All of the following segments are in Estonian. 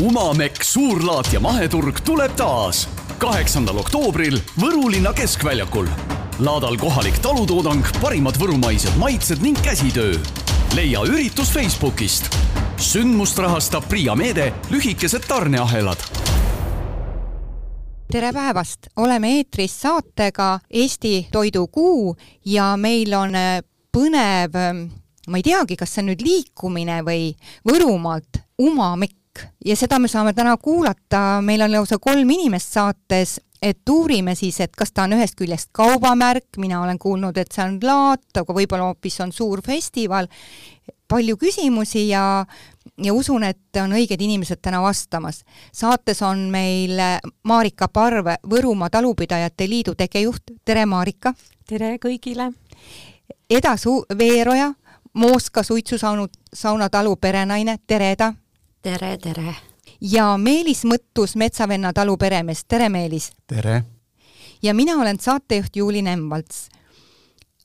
Umamekk Suurlaat ja maheturg tuleb taas kaheksandal oktoobril Võru linna keskväljakul. laadal kohalik talutoodang, parimad võrumaised maitsed ning käsitöö. leia üritus Facebookist. sündmust rahastab Priia meede Lühikesed tarneahelad tere päevast, oleme eetris saatega Eesti Toidukuu ja meil on äh, põnev, ähm, ma ei teagi, kas see on nüüd liikumine või Võrumaalt Umamekk ja seda me saame täna kuulata, meil on lausa kolm inimest saates, et uurime siis, et kas ta on ühest küljest kaubamärk, mina olen kuulnud, et see on laat, aga võib-olla hoopis on suur festival, palju küsimusi ja ja usun, et on õiged inimesed täna vastamas. saates on meil Marika Parv, Võrumaa Talupidajate Liidu tegejuht, tere Marika! tere kõigile! Eda Su-, Veeroja, Mooska suitsusaunu, saunatalu perenaine, tere Eda! Tere, tere! ja Meelis Mõttus, Metsavenna talu peremees, tere Meelis! tere! ja mina olen saatejuht Juuli Nemvalts.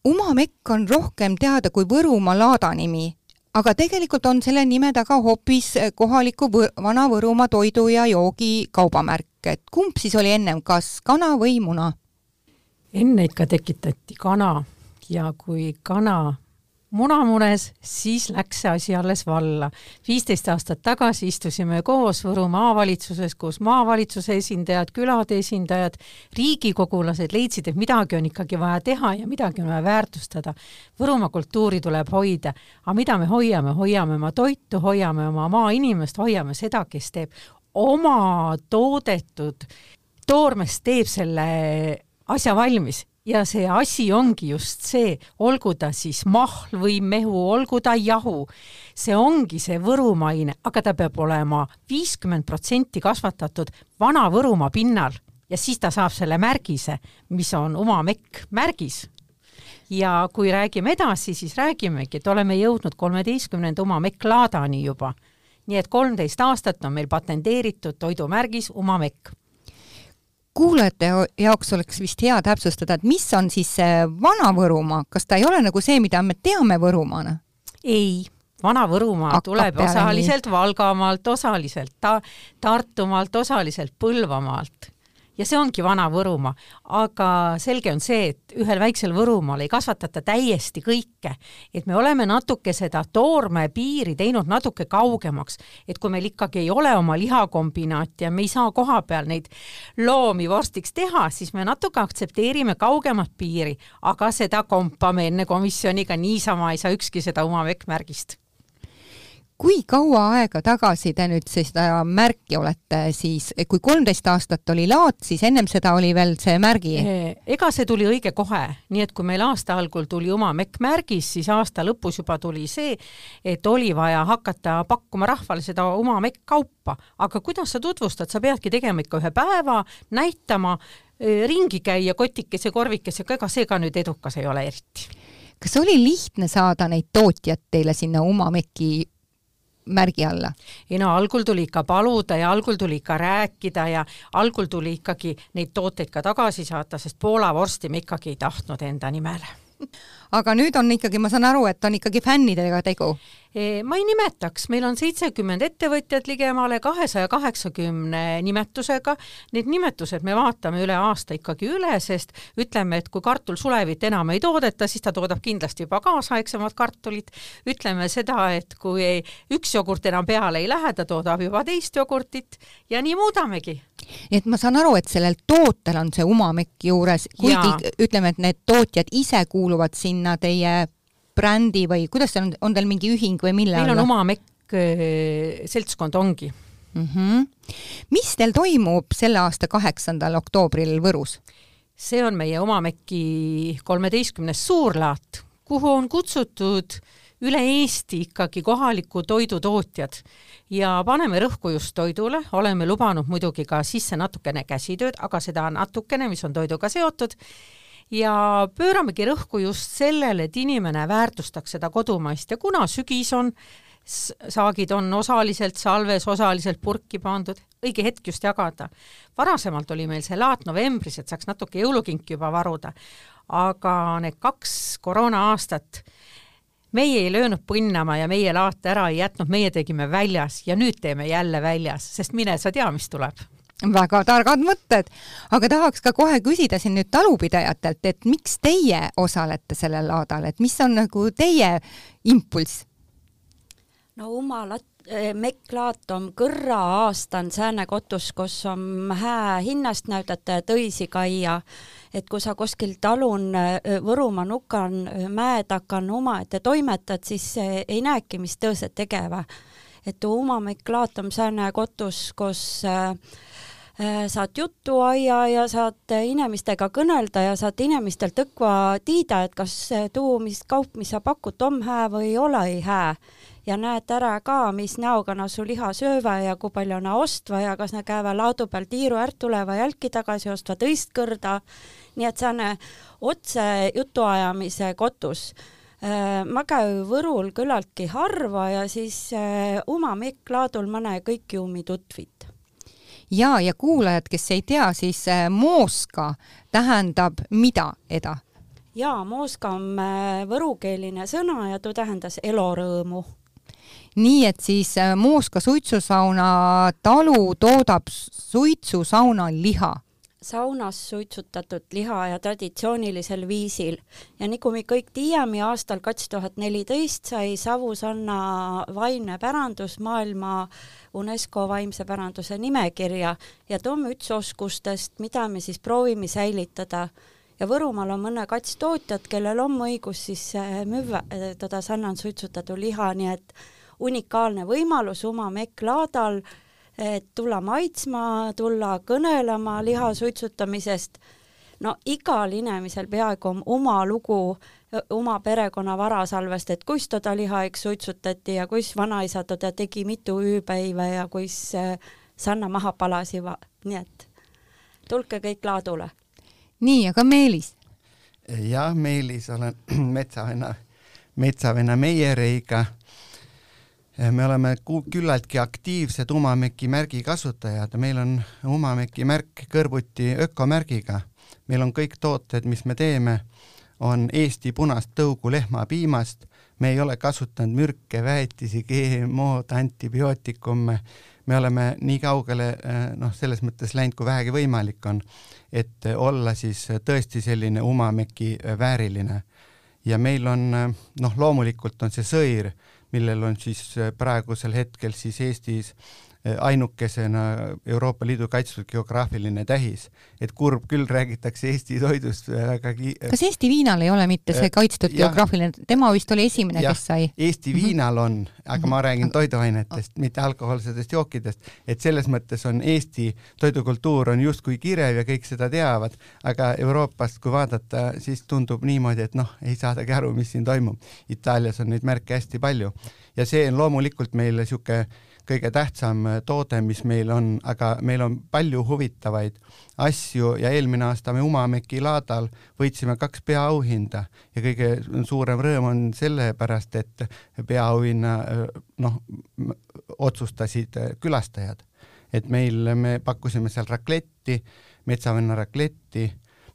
Uma Mekk on rohkem teada kui Võrumaa laada nimi aga tegelikult on selle nime taga hoopis kohaliku võ Vana-Võrumaa toidu ja joogi kaubamärk, et kumb siis oli ennem, kas kana või muna? enne ikka tekitati kana ja kui kana muna munes, siis läks see asi alles valla. viisteist aastat tagasi istusime koos Võru maavalitsuses, kus maavalitsuse esindajad, külade esindajad, riigikogulased leidsid, et midagi on ikkagi vaja teha ja midagi on vaja väärtustada. Võrumaa kultuuri tuleb hoida, aga mida me hoiame, hoiame oma toitu, hoiame oma maainimest, hoiame seda, kes teeb oma toodetud toormest teeb selle asja valmis ja see asi ongi just see, olgu ta siis mahl või mehu, olgu ta jahu, see ongi see võrumaine, aga ta peab olema viiskümmend protsenti kasvatatud Vana-Võrumaa pinnal. Ja siis ta saab selle märgise, mis on oma mekk märgis. Ja kui räägime edasi, siis räägimegi, et oleme jõudnud kolmeteistkümnenda oma mekklaadani juba. nii et kolmteist aastat on meil patenteeritud toidumärgis Uma Mekk kuulajate jaoks oleks vist hea täpsustada, et mis on siis see Vana-Võrumaa, kas ta ei ole nagu see, mida me teame Võrumaana? ei, Vana-Võrumaa tuleb osaliselt nii. Valgamaalt, osaliselt ta-, Tartumaalt, osaliselt Põlvamaalt ja see ongi Vana-Võrumaa. aga selge on see, et ühel väiksel Võrumaal ei kasvatata täiesti kõike, et me oleme natuke seda toorme piiri teinud natuke kaugemaks, et kui meil ikkagi ei ole oma lihakombinaati ja me ei saa koha peal neid loomi vorstiks teha, siis me natuke aktsepteerime kaugemat piiri, aga seda kompame enne komisjoniga niisama ei saa ükski seda oma vekkmärgist kui kaua aega tagasi te nüüd seda märki olete siis, kui kolmteist aastat oli laat, siis ennem seda oli veel see märgi? ega see tuli õige kohe, nii et kui meil aasta algul tuli oma MEK-märgis, siis aasta lõpus juba tuli see, et oli vaja hakata pakkuma rahvale seda oma MEK-kaupa, aga kuidas sa tutvustad, sa peadki tegema ikka ühe päeva, näitama, ringi käia kotikese, korvikesega, ega see ka nüüd edukas ei ole eriti. Kas oli lihtne saada neid tootjad teile sinna Uma Meki märgi alla? ei no algul tuli ikka paluda ja algul tuli ikka rääkida ja algul tuli ikkagi neid tooteid ka tagasi saata, sest Poola vorsti me ikkagi ei tahtnud enda nimele aga nüüd on ikkagi, ma saan aru, et on ikkagi fännidega tegu? Ma ei nimetaks, meil on seitsekümmend ettevõtjat ligemale kahesaja kaheksakümne nimetusega. Need nimetused me vaatame üle aasta ikkagi üle, sest ütleme, et kui kartulsulevit enam ei toodeta, siis ta toodab kindlasti juba kaasaegsemat kartulit. ütleme seda, et kui üks jogurt enam peale ei lähe, ta toodab juba teist jogurtit ja nii muudamegi nii et ma saan aru, et sellel tootel on see umamekk juures, kuigi ütleme, et need tootjad ise kuuluvad sinna teie brändi või kuidas see on, on teil mingi ühing või mille meil alla? on oma mekk äh, seltskond ongi mm. -hmm. mis teil toimub selle aasta kaheksandal oktoobril Võrus? see on meie oma mekki kolmeteistkümnes suurlaat, kuhu on kutsutud üle Eesti ikkagi kohaliku toidutootjad ja paneme rõhku just toidule, oleme lubanud muidugi ka sisse natukene käsitööd, aga seda natukene, mis on toiduga seotud ja pööramegi rõhku just sellele, et inimene väärtustaks seda kodumaist. Ja kuna sügis on, saagid on osaliselt salves, osaliselt purki pandud, õige hetk just jagada. varasemalt oli meil see laat novembris, et saaks natuke jõulukinki juba varuda, aga need kaks koroona aastat meie ei löönud põnnama ja meie laate ära ei jätnud, meie tegime väljas ja nüüd teeme jälle väljas, sest mine sa tea, mis tuleb väga targad mõtted, aga tahaks ka kohe küsida siin nüüd talupidajatelt, et miks teie osalete sellel laadal, et mis on nagu teie impulss? no uma lat-, eh, mekklaat on kõrra aastan sääne kotus, kus on hää hinnast näüdata ja tõisi kaia. et kui sa kuskil talun eh, Võrumaa nukan eh, mäe takan omaette toimetad, siis ei näeki, mis tõõsed tegeva. Et uma mekklaat on sääne kotus, kus äh, Äh, saad juttu aia ja saad inimestega kõnelda ja saad inimestelt õkva tiida, et kas tuu, mis kaup, mis sa pakud, on hää või ei ole hää. ja näed ära ka, mis näoga nad su liha sööva ja kui palju nad ostva ja kas nad käivad laadu peal tiiru ärt tuleva jälki tagasi ostva tõist kõrda. nii et sääne otse jutuajamise kotus ma käin Võrul küllaltki harva ja siis äh, oma Mikk laadul ma näen kõiki omi tutvit. Ja, ja kuulajad, kes ei tea, siis äh, mooska tähendab mida, Eda? jaa, mooska on äh, võrukeeline sõna ja tuu tähendas elorõõmu. Nii et siis äh, Mooska suitsusauna talu toodab suitsusauna liha saunas suitsutatud liha ja traditsioonilisel viisil. Ja nagu me kõik teame, aastal kaks tuhat neliteist sai Savusanna vaimne pärandus maailma UNESCO vaimse päranduse nimekirja ja too on üks oskustest, mida me siis proovime säilitada. Ja Võrumaal on mõne kats tootjat, kellel on õigus siis äh, müüa äh, teda sannan suitsutatud liha, nii et unikaalne võimalus oma mekk-laadal et tulla maitsma, tulla kõnelema liha suitsutamisest. no igal inimesel peaaegu on oma lugu oma perekonna varasalvest, et kus teda liha eks suitsutati ja kus vanaisa teda tegi mitu ööpäeva ja kus äh, sanna maha palasi, nii et tulge kõik laadule. nii, aga Meelis? jah, Meelis, olen metsavenna, metsavenna Meieriga me oleme küllaltki aktiivsed Umameki märgi kasutajad, meil on Umameki märk kõrvuti ökomärgiga. meil on kõik tooted, mis me teeme, on Eesti punast tõugu lehmapiimast, me ei ole kasutanud mürke, väetisi, GMO-d, antibiootikume, me oleme nii kaugele eh, noh, selles mõttes läinud, kui vähegi võimalik on, et olla siis tõesti selline Umameki vääriline. ja meil on noh, loomulikult on see sõir millel on siis äh, praegusel hetkel siis Eestis ainukesena Euroopa Liidu kaitstud geograafiline tähis, et kurb küll, räägitakse Eesti toidust väga ki-. kas Eesti viinal ei ole mitte see äh, kaitstud ja, geograafiline, tema vist oli esimene, kes sai? Eesti mhm. viinal on, aga ma räägin toiduainetest, mitte alkohoolsetest jookidest, et selles mõttes on Eesti toidukultuur on justkui kirev ja kõik seda teavad, aga Euroopast, kui vaadata, siis tundub niimoodi, et noh, ei saadagi aru, mis siin toimub. Itaalias on neid märke hästi palju ja see on loomulikult meile niisugune kõige tähtsam äh, toode, mis meil on, aga meil on palju huvitavaid asju ja eelmine aasta me Umameki laadal võitsime kaks peaauhinda ja kõige suurem rõõm on sellepärast, et peaauhinna äh, noh, otsustasid äh, külastajad. et meil, me pakkusime seal rakletti, metsavenna rakletti,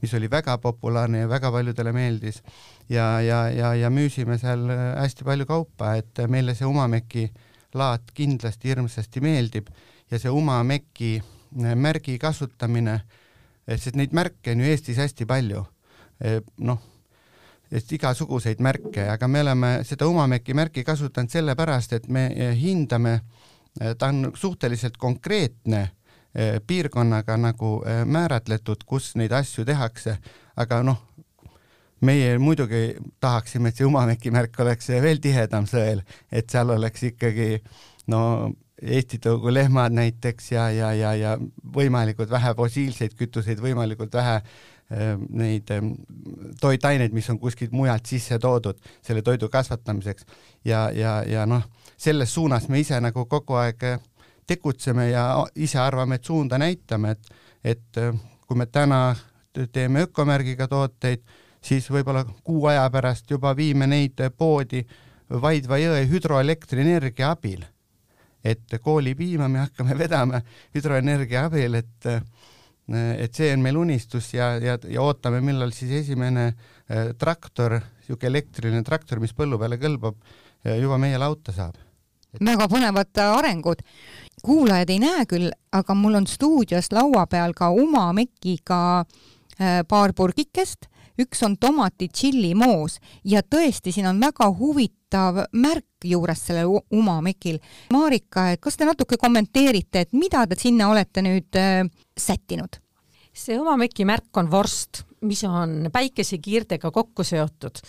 mis oli väga populaarne ja väga paljudele meeldis ja, ja, ja, ja müüsime seal hästi palju kaupa, et meile see Umameki äh, laat kindlasti hirmsasti meeldib ja see Uma Meki äh, märgi kasutamine, sest neid märke on ju Eestis hästi palju, äh, noh, igasuguseid märke, aga me oleme seda Uma Meki märki kasutanud sellepärast, et me hindame, ta on suhteliselt konkreetne piirkonnaga nagu määratletud, kus neid asju tehakse, aga noh, meie muidugi tahaksime, et see Umameki märk oleks veel tihedam sõel, et seal oleks ikkagi no Eesti tõugu lehmad näiteks ja, ja, ja, ja võimalikult vähe fossiilseid kütuseid, võimalikult vähe äh, neid äh, toitaineid, mis on kuskilt mujalt sisse toodud selle toidu kasvatamiseks. Ja, ja, ja noh, selles suunas me ise nagu kogu aeg tegutseme ja ise arvame, et suunda näitame, et, et äh, kui me täna teeme ökomärgiga tooteid, siis võib-olla kuu aja pärast juba viime neid poodi Vaidva jõe hüdroelektrienergia abil. et koolipiima me hakkame vedama hüdroenergia abil, et et see on meil unistus ja, ja, ja ootame, millal siis esimene äh, traktor, niisugune elektriline traktor, mis põllu peale kõlbab, juba meie lauta saab. väga põnevad arengud. kuulajad ei näe küll, aga mul on stuudios laua peal ka Uma Mekiga paar purgikest üks on tomati tšillimoos ja tõesti, siin on väga huvitav märk juures sellel umamekil. Marika, et kas te natuke kommenteerite, et mida te sinna olete nüüd äh, sättinud? see umameki märk on vorst, mis on päikesekiirtega kokku seotud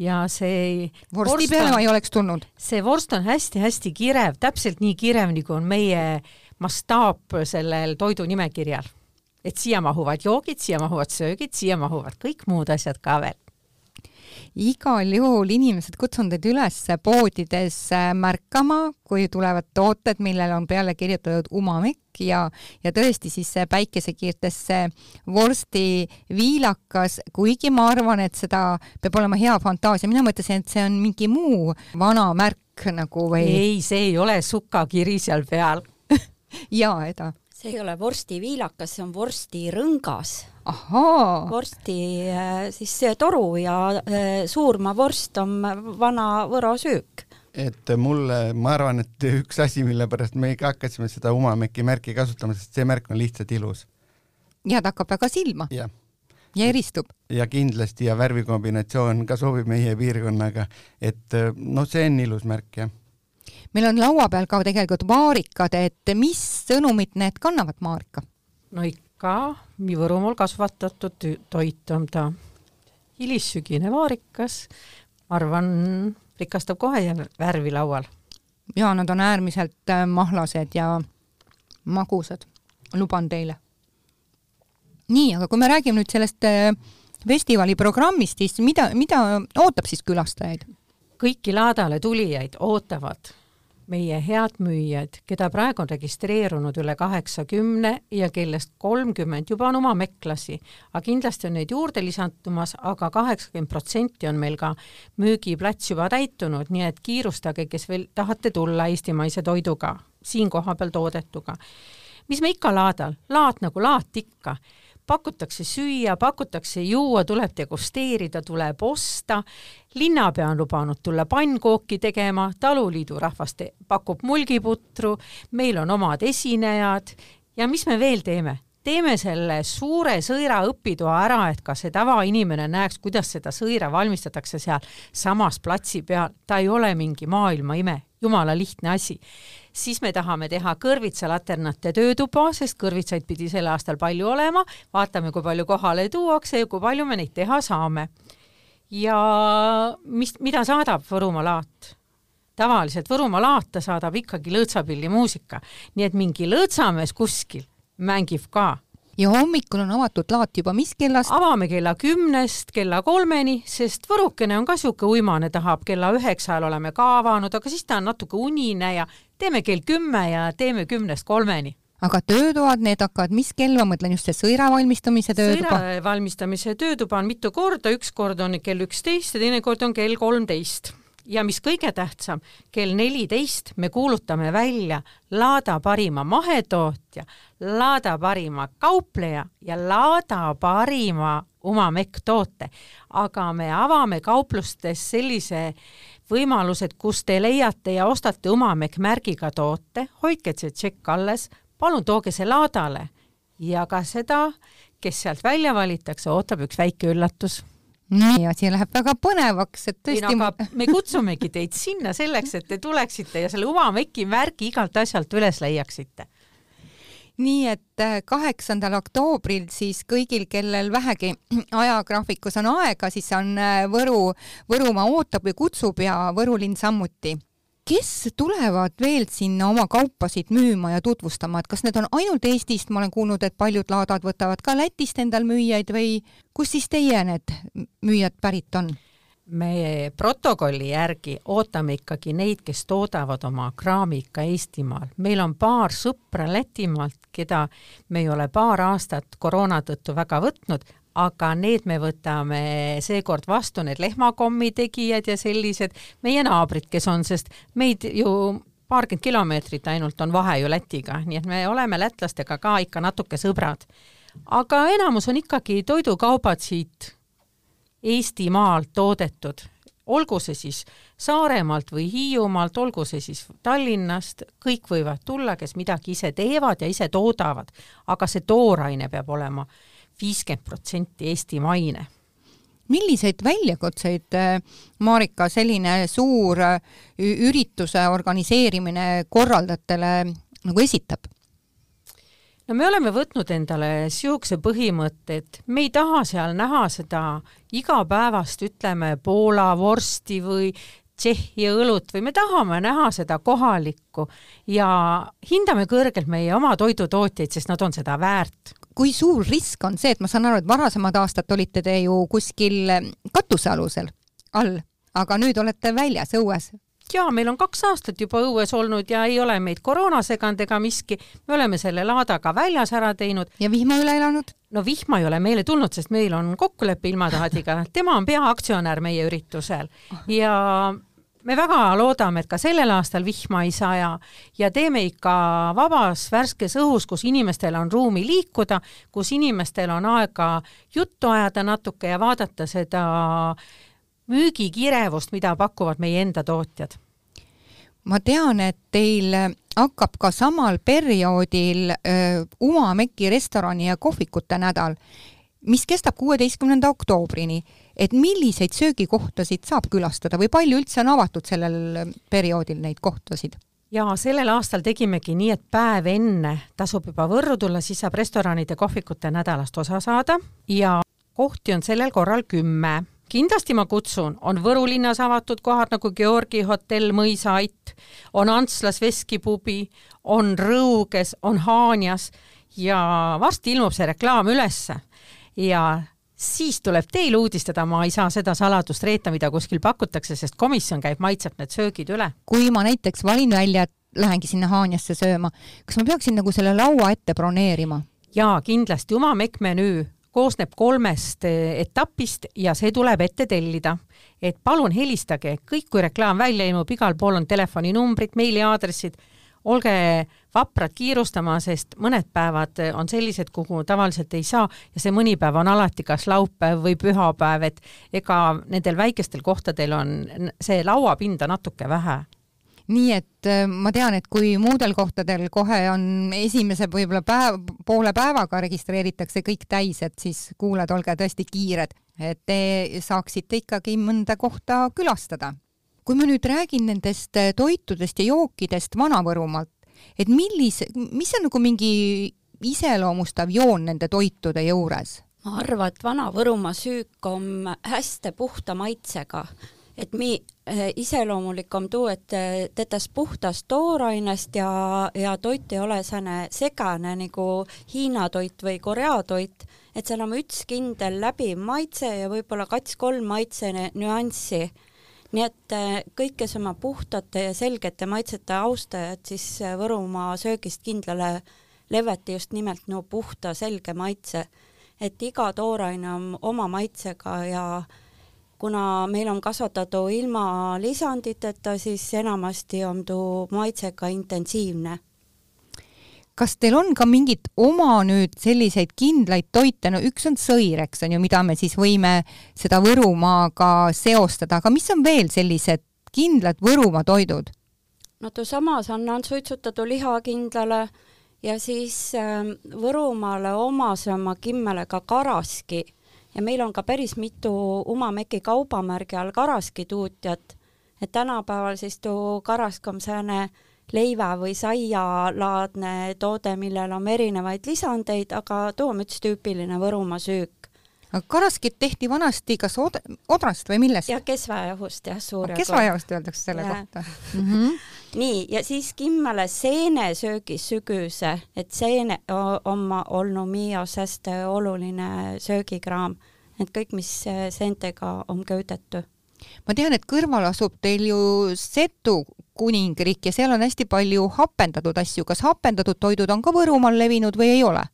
ja see vorsti peale ma ei oleks tulnud. see vorst on hästi-hästi kirev, täpselt nii kirev, nagu on meie mastaap sellel toidunimekirjal et siia mahuvad joogid, siia mahuvad söögid, siia mahuvad kõik muud asjad ka veel. igal juhul inimesed, kutsun teid üles poodides äh, märkama, kui tulevad tooted, millele on peale kirjutatud umamekk ja, ja tõesti siis see päikesekiirtesse vorsti viilakas, kuigi ma arvan, et seda peab olema hea fantaasia, mina mõtlesin, et see on mingi muu vana märk nagu või? ei, see ei ole sukakiri seal peal jaa, Eda see ei ole vorstiviilakas, see on vorstirõngas. vorsti äh, siis toru ja äh, suurma vorst on vana võro süük et mulle, ma arvan, et üks asi, mille pärast me ikka hakkasime seda Umameki märki kasutama, sest see märk on lihtsalt ilus. ja ta hakkab väga silma. ja eristub. ja kindlasti ja värvikombinatsioon ka sobib meie piirkonnaga, et noh, see on ilus märk, jah meil on laua peal ka tegelikult vaarikad, et mis sõnumit need kannavad, Marika? no ikka Võrumaal kasvatatud toit on ta. hilissügine vaarikas, ma arvan, rikastab kohe värvi laual. ja nad on äärmiselt äh, mahlased ja magusad, luban teile. nii, aga kui me räägime nüüd sellest äh, festivali programmist, siis mida, mida ootab siis külastajaid? kõiki laadale tulijaid ootavad meie head müüjad, keda praegu on registreerunud üle kaheksakümne ja kellest kolmkümmend juba on oma meklasi, aga kindlasti on neid juurde lisandumas aga, aga kaheksakümmend protsenti on meil ka müügiplats juba täitunud, nii et kiirustage, kes veel tahate tulla eestimaise toiduga, siin kohapeal toodetuga. mis me ikka laadal, laad nagu laat ikka pakutakse süüa, pakutakse juua, tuleb degusteerida, tuleb osta, linnapea on lubanud tulla pannkooki tegema, taluliidu rahvas pakub mulgiputru, meil on omad esinejad. Ja mis me veel teeme? teeme selle suure sõira õpitoa ära, et ka see tavainimene näeks, kuidas seda sõira valmistatakse seal samas platsi peal, ta ei ole mingi maailma ime, jumala lihtne asi siis me tahame teha kõrvitsalaternate töötuba, sest kõrvitsaid pidi sel aastal palju olema, vaatame, kui palju kohale tuuakse ja kui palju me neid teha saame. ja mis, mida saadab Võrumaa laat? tavaliselt Võrumaa laata saadab ikkagi lõõtsapillimuusika, nii et mingi lõõtsamees kuskil mängib ka ja hommikul on avatud laat juba mis kellast? avame kella kümnest kella kolmeni, sest võrukene on ka niisugune uimane, tahab kella üheksa ajal oleme ka avanud, aga siis ta on natuke unine ja teeme kell kümme ja teeme kümnest kolmeni aga töötoad, need hakkavad, mis kell, ma mõtlen just see sõira valmistamise töötuba? sõira valmistamise töötuba on mitu korda, üks kord on kell üksteist ja teine kord on kell kolmteist ja mis kõige tähtsam, kell neliteist me kuulutame välja Laada parima mahetootja, Laada parima kaupleja ja Laada parima Umamekk toote. aga me avame kauplustes sellise võimaluse, et kus te leiate ja ostate Umamekk märgiga toote, hoidke see tšekk alles, palun tooge see laadale. Ja ka seda, kes sealt välja valitakse, ootab üks väike üllatus nii, asi läheb väga põnevaks, et tõesti. No, me kutsumegi teid sinna selleks, et te tuleksite ja selle Umameki märgi igalt asjalt üles leiaksite nii et äh, kaheksandal oktoobril siis kõigil, kellel vähegi ajagraafikus on aega, siis on äh, Võru, Võrumaa ootab või kutsub ja Võru linn samuti kes tulevad veel sinna oma kaupasid müüma ja tutvustama, et kas need on ainult Eestist, ma olen kuulnud, et paljud laadad võtavad ka Lätist endal müüjaid või kust siis teie need müüjad pärit on? me protokolli järgi ootame ikkagi neid, kes toodavad oma kraami ikka Eestimaal. meil on paar sõpra Lätimaalt, keda me ei ole paar aastat koroona tõttu väga võtnud, aga need me võtame seekord vastu, need lehmakommi tegijad ja sellised meie naabrid, kes on, sest meid ju paarkümmend kilomeetrit ainult on vahe ju Lätiga, nii et me oleme lätlastega ka ikka natuke sõbrad. aga enamus on ikkagi toidukaubad siit Eestimaalt toodetud, olgu see siis Saaremaalt või Hiiumaalt, olgu see siis Tallinnast, kõik võivad tulla, kes midagi ise teevad ja ise toodavad, aga see tooraine peab olema viiskümmend protsenti eestimaine milliseid väljakutseid, Marika, selline suur ürituse organiseerimine korraldajatele nagu esitab? no me oleme võtnud endale niisuguse põhimõtte, et me ei taha seal näha seda igapäevast, ütleme, Poola vorsti või Tšehhi õlut või me tahame näha seda kohalikku ja hindame kõrgelt meie oma toidutootjaid, sest nad on seda väärt. Kui suur risk on see, et ma saan aru, et varasemad aastad olite te ju kuskil katusealusel all, aga nüüd olete väljas õues jaa, meil on kaks aastat juba õues olnud ja ei ole meid koroona seganud ega miski. me oleme selle laadaga väljas ära teinud. ja vihma üle elanud? no vihma ei ole meile tulnud, sest meil on kokkulepe ilmataadiga, tema on peaaktsionär meie üritusel ja me väga loodame, et ka sellel aastal vihma ei saja ja teeme ikka vabas värskes õhus, kus inimestel on ruumi liikuda, kus inimestel on aega juttu ajada natuke ja vaadata seda müügikirevust, mida pakuvad meie enda tootjad? ma tean, et teil hakkab ka samal perioodil öö, Uma-Meki restorani ja kohvikute nädal, mis kestab kuueteistkümnenda oktoobrini. Et milliseid söögikohtasid saab külastada või palju üldse on avatud sellel perioodil neid kohtasid? ja sellel aastal tegimegi nii, et päev enne tasub juba Võrru tulla, siis saab restoranide kohvikute nädalast osa saada ja kohti on sellel korral kümme kindlasti ma kutsun, on Võru linnas avatud kohad nagu Georgi hotell Mõisait, on Antslas veskipubi, on Rõuges, on Haanjas ja varsti ilmub see reklaam ülesse ja siis tuleb teil uudistada, ma ei saa seda saladust reeta, mida kuskil pakutakse, sest komisjon käib, maitseb need söögid üle. kui ma näiteks valin välja, et lähengi sinna Haanjasse sööma, kas ma peaksin nagu selle laua ette broneerima? jaa, kindlasti oma mekkmenüü koosneb kolmest eh, etapist ja see tuleb ette tellida. et palun helistage, kõik, kui reklaam välja ilmub, igal pool on telefoninumbrid, meiliaadressid, olge vaprad kiirustama, sest mõned päevad on sellised, kuhu tavaliselt ei saa ja see mõni päev on alati kas laupäev või pühapäev, et ega nendel väikestel kohtadel on see lauapinda natuke vähe nii et äh, ma tean, et kui muudel kohtadel kohe on esimese võib-olla päev, poole päevaga registreeritakse kõik täis, et siis kuulajad, olge tõesti kiired, et te saaksite ikkagi mõnda kohta külastada. kui ma nüüd räägin nendest äh, toitudest ja jookidest Vana-Võrumaalt, et millise, mis on nagu mingi iseloomustav joon nende toitude juures? ma arvan, et Vana-Võrumaa süük on hästi puhta maitsega et mi- äh,, iseloomulik on tuu, et tetäs puhtast toorainest ja, ja toit ei ole sääne segane nagu Hiina toit või Korea toit, et seal on üks kindel läbiv maitse ja võib-olla kats-kolm maitse nüanssi. Nii et äh, kõik, kes oma puhtate ja selgete maitsete austajad, siis äh, Võrumaa söögist kindlale leveti just nimelt no puhta selge maitse, et iga tooraine on oma maitsega ja kuna meil on kasvatatud ilma lisanditeta, siis enamasti on tuu maitsega intensiivne. Kas teil on ka mingit oma nüüd selliseid kindlaid toite, no üks on sõir, eks on ju, mida me siis võime seda Võrumaaga seostada, aga mis on veel sellised kindlad Võrumaa toidud? no tuu samas annan suitsutatud liha kindlale ja siis äh, Võrumaale omasema kimmele ka karaski. Ja meil on ka päris mitu Uma-Meki kaubamärgi all karaskituutjat, et tänapäeval siis too karask on sääne leiva või saialaadne toode, millel on erinevaid lisandeid, aga too on üks tüüpiline Võrumaa süük. aga karaskit tehti vanasti kas od-, odrast või millest? jah, kesvajahust jah, suur kesvajahust öeldakse selle ja. kohta mm. -hmm. nii, ja siis kimmele seenesöögis sügüse, et seene on olnud minu hästi oluline söögikraam, et kõik, mis seentega on köüdetud ma tean, et kõrval asub teil ju Setu kuningriik ja seal on hästi palju hapendatud asju. kas hapendatud toidud on ka Võrumaal levinud või ei ole?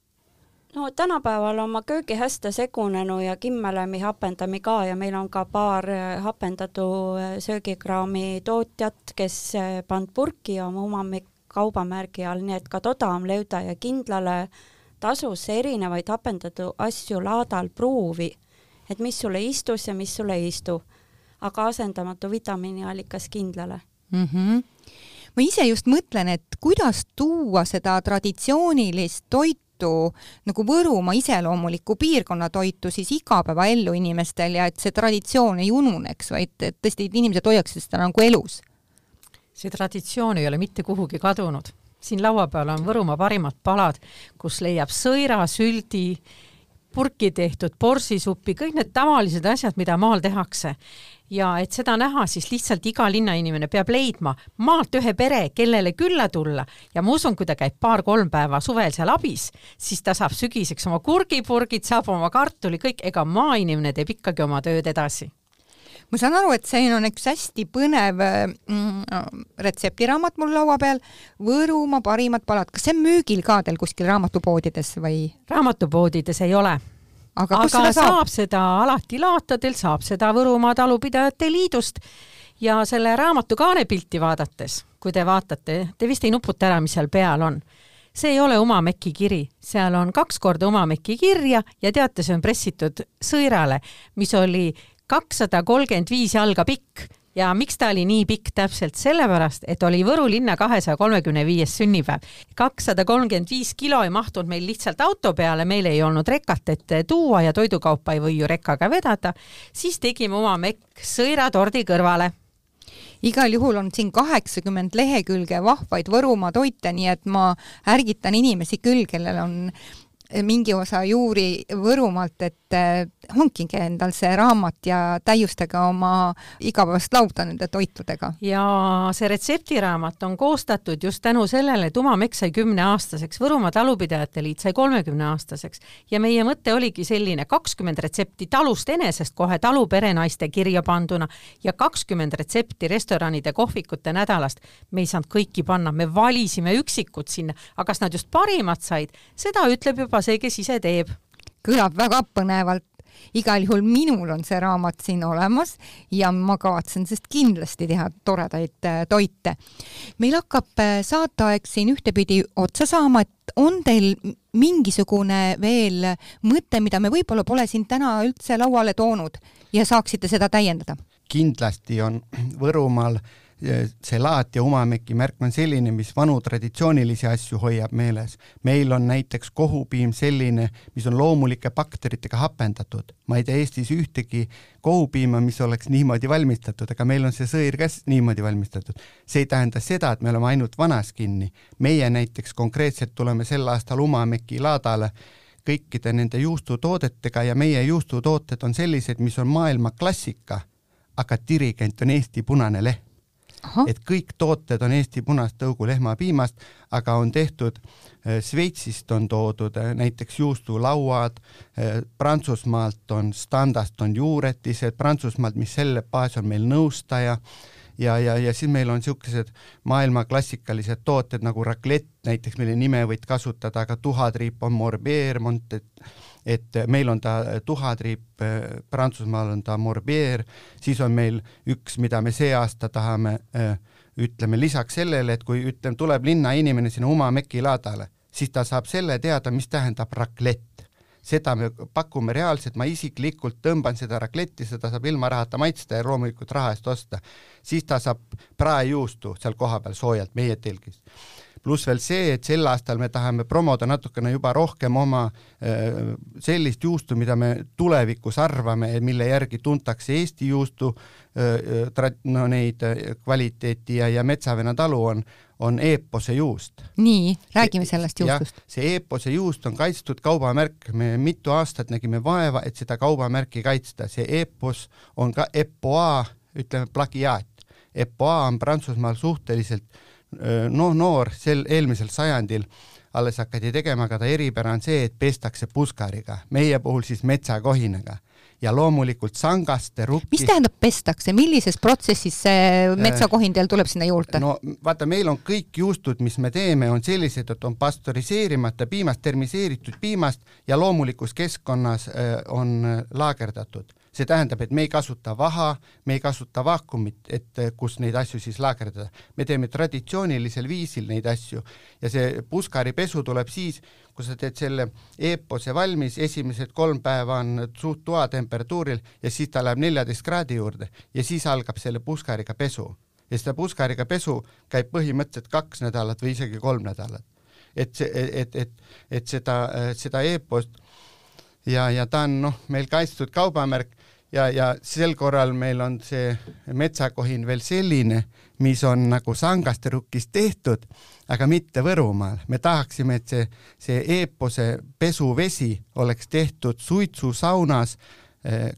no tänapäeval on oma köögi hästi segunenud ja kimmelemi hapendami ka ja meil on ka paar äh, hapendatu äh, söögikraami tootjat, kes äh, pand purki oma oma kaubamärgi all, nii et ka toda on lööda ja kindlale tasus erinevaid hapendatud asju laadal pruuvi, et mis sulle istus ja mis sulle ei istu. Aga asendamatu vitamiiniallikas kindlale mm. -hmm. ma ise just mõtlen, et kuidas tuua seda traditsioonilist toitu nagu Võrumaa iseloomulikku piirkonna toitu siis igapäevaellu inimestel ja et see traditsioon ei ununeks, vaid et tõesti et inimesed hoiaksid seda nagu elus. see traditsioon ei ole mitte kuhugi kadunud siin laua peal on Võrumaa parimad palad, kus leiab sõira, süldi, purki tehtud borsisuppi, kõik need tavalised asjad, mida maal tehakse. ja et seda näha, siis lihtsalt iga linnainimene peab leidma maalt ühe pere, kellele külla tulla ja ma usun, kui ta käib paar-kolm päeva suvel seal abis, siis ta saab sügiseks oma kurgipurgid, saab oma kartuli, kõik, ega maainimene teeb ikkagi oma tööd edasi ma saan aru, et siin on üks hästi põnev mm, retseptiraamat mul laua peal, Võrumaa parimad palad, kas see on müügil ka teil kuskil raamatupoodides või? raamatupoodides ei ole. aga, aga saab? saab seda alati laatadel, saab seda Võrumaa Talupidajate Liidust ja selle raamatu kaanepilti vaadates, kui te vaatate, te vist ei nuputa ära, mis seal peal on see ei ole Umameki kiri, seal on kaks korda Umameki kirja ja teate, see on pressitud sõirale, mis oli kakssada kolmkümmend viis jalga pikk. Ja miks ta oli nii pikk, täpselt sellepärast, et oli Võru linna kahesaja kolmekümne viies sünnipäev. kakssada kolmkümmend viis kilo ei mahtunud meil lihtsalt auto peale, meil ei olnud rekat, et tuua ja toidukaupa ei või ju rekkaga vedada, siis tegime oma mekk sõiratordi kõrvale. Igal juhul on siin kaheksakümmend lehekülge vahvaid Võrumaa toite, nii et ma ärgitan inimesi küll, kellel on mingi osa juuri Võrumaalt, et hankige endal see raamat ja täiustage oma igapäevast lauda nende toitudega. ja see retseptiraamat on koostatud just tänu sellele, et Uma Mekk sai kümneaastaseks, Võrumaa Talupidajate Liit sai kolmekümneaastaseks ja meie mõte oligi selline, kakskümmend retsepti talust enesest kohe taluperenaiste kirja panduna ja kakskümmend retsepti restoranide kohvikute nädalast. me ei saanud kõiki panna, me valisime üksikud sinna, aga kas nad just parimad said, seda ütleb juba see, kes ise teeb kõlab väga põnevalt igal juhul minul on see raamat siin olemas ja ma kavatsen sellest kindlasti teha toredaid äh, toite. meil hakkab äh, saateaeg siin ühtepidi otsa saama, et on teil mingisugune veel mõte, mida me võib-olla pole siin täna üldse lauale toonud ja saaksite seda täiendada? kindlasti on Võrumaal äh, see laat ja Umameki märk on selline, mis vanu traditsioonilisi asju hoiab meeles. meil on näiteks kohupiim selline, mis on loomulike bakteritega hapendatud. ma ei tea Eestis ühtegi kohupiima, mis oleks niimoodi valmistatud, aga meil on see sõir ka niimoodi valmistatud. see ei tähenda seda, et me oleme ainult vanas kinni. meie näiteks konkreetselt tuleme sel aastal Umameki laadale kõikide nende juustutoodetega ja meie juustutooted on sellised, mis on maailma klassika, aga dirigent on Eesti punane leht et kõik tooted on Eesti punast tõugu lehmapiimast, aga on tehtud, Šveitsist on toodud äh, näiteks juustulauad, äh, Prantsusmaalt on standast on juuretised, Prantsusmaalt, mis selle baas on meil nõustaja ja, ja, ja siis meil on niisugused maailma klassikalised tooted nagu raklett näiteks, mille nime võid kasutada, aga tuhatriip on Morbier, Monte et meil on ta tuhatriip, Prantsusmaal on ta Morbier, siis on meil üks, mida me see aasta tahame, ütleme lisaks sellele, et kui ütleme, tuleb linnainimene sinna Uma-Meki laadale, siis ta saab selle teada, mis tähendab raklett seda me pakume reaalselt, ma isiklikult tõmban seda rakletti, seda saab ilma rahata maitsta ja loomulikult raha eest osta. Siis ta saab praejuustu seal kohapeal soojalt meie telgis pluss veel see, et sel aastal me tahame promoda natukene juba rohkem oma äh, sellist juustu, mida me tulevikus arvame, mille järgi tuntakse Eesti juustu, äh, äh, no neid kvaliteeti ja, ja Metsavenna talu on, on Eepose juust. nii, räägime sellest juustust. see Eepose juust on kaitstud kaubamärk, me mitu aastat nägime vaeva, et seda kaubamärki kaitsta, see Eepos on ka EPOA, ütleme plagiaat. EPOA on Prantsusmaal suhteliselt noh, noor sel eelmisel sajandil alles hakati tegema, aga ta eripära on see, et pestakse puskariga, meie puhul siis metsakohinaga ja loomulikult sangaste, rukkist. mis tähendab pestakse, millises protsessis see metsakohin teil tuleb sinna juurde? no vaata, meil on kõik juustud, mis me teeme, on sellised, et on pastöriseerimata piimast, termiseeritud piimast ja loomulikus keskkonnas on laagerdatud see tähendab, et me ei kasuta vaha, me ei kasuta vaakumit, et kus neid asju siis laagerdada. me teeme traditsioonilisel viisil neid asju ja see puskaripesu tuleb siis, kui sa teed selle eepose valmis, esimesed kolm päeva on suht toatemperatuuril ja siis ta läheb neljateist kraadi juurde ja siis algab selle puskariga pesu. ja seda puskariga pesu käib põhimõtteliselt kaks nädalat või isegi kolm nädalat. et see, et, et, et seda, seda eepost ja, ja ta on noh, meil kaitstud kaubamärk ja, ja sel korral meil on see metsakohin veel selline, mis on nagu sangaste rukkist tehtud, aga mitte Võrumaal. me tahaksime, et see, see eepose pesuvesi oleks tehtud suitsusaunas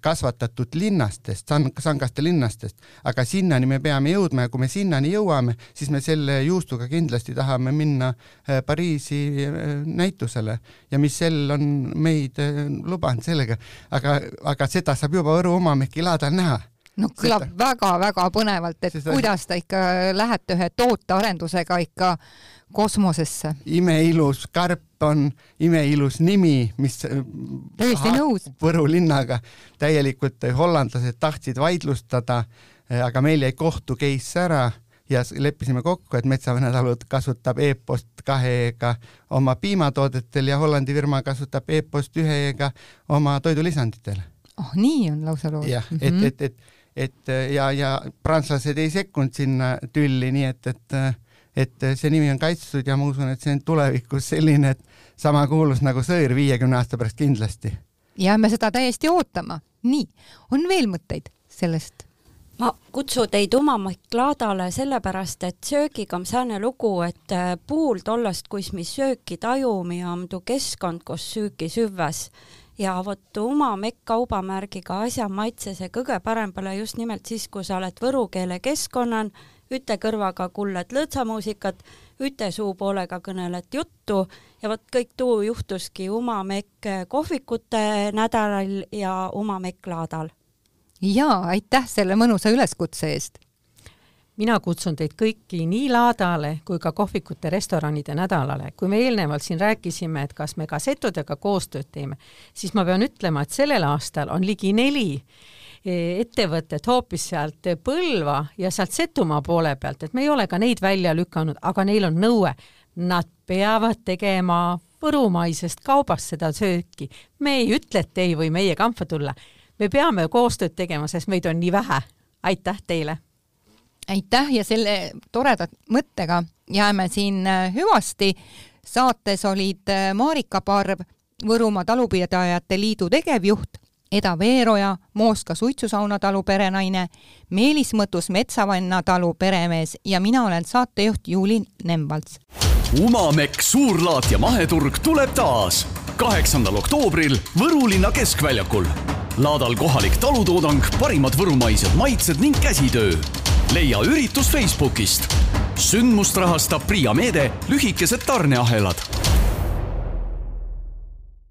kasvatatud linnastest, sangaste linnastest, aga sinnani me peame jõudma ja kui me sinnani jõuame, siis me selle juustuga kindlasti tahame minna eh, Pariisi eh, näitusele. Ja Michelle on meid lubanud sellega, aga, aga seda saab juba Võru Omameki laadal näha no kõlab väga-väga põnevalt, et Sest kuidas te ikka lähete ühe tootearendusega ikka kosmosesse. imeilus karp on imeilus nimi, mis täiesti nõus. Võru linnaga täielikult hollandlased tahtsid vaidlustada, aga meil jäi kohtu case ära ja leppisime kokku, et Metsavene talud kasutab e-post kahe e-ga oma piimatoodetel ja Hollandi firma kasutab e-post ühe e-ga oma toidulisanditel. oh nii on lausa lood. jah, et, mhm. et, et, et ja, ja prantslased ei sekkunud sinna tülli, nii et, et et see nimi on kaitstud ja ma usun, et see on tulevikus selline, et sama kuulus nagu sõõr viiekümne aasta pärast kindlasti. jääme seda täiesti ootama. nii, on veel mõtteid sellest? ma kutsun teid Umamaklaadale sellepärast, et söögiga on sääne lugu, et äh, puul tollast, kus me sööki tajumi, on tuu keskkond, kus süüki süvväs ja vot Umamekk kaubamärgiga asja maitse see kõige parem pole just nimelt siis, kui sa oled võru keele keskkonnan üte kõrvaga kullad lõõtsamuusikat, üte suu poolega kõneled juttu. Ja vot kõik tuu juhtuski Umamekk kohvikute nädalal ja Umamekk laadal. jaa, aitäh selle mõnusa üleskutse eest mina kutsun teid kõiki nii laadale kui ka kohvikute restoranide nädalale. kui me eelnevalt siin rääkisime, et kas me kassettudega koostööd teeme, siis ma pean ütlema, et sellel aastal on ligi neli ettevõtet hoopis sealt Põlva ja sealt Setumaa poole pealt, et me ei ole ka neid välja lükanud, aga neil on nõue, nad peavad tegema võrumaisest kaubast seda sööki. me ei ütle, et ei või meie kampa tulla. me peame koostööd tegema, sest meid on nii vähe. aitäh teile! Aitäh ja selle toreda mõttega jääme siin äh, hüvasti. saates olid äh, Marika Parv, Võrumaa Talupidajate Liidu tegevjuht Eda Veeroja, Mooska suitsusauna talu perenaine, Meelis Mõttus Metsavanna talu peremees ja mina olen saatejuht Juuli Nemvalts. Umamekk suurlaat ja maheturg tuleb taas kaheksandal oktoobril Võru linna keskväljakul. laadal kohalik talutoodang, parimad võrumaised maitsed ning käsitöö. Leia üritus Facebookist. sündmust rahastab Priia meede Lühikesed tarneahelad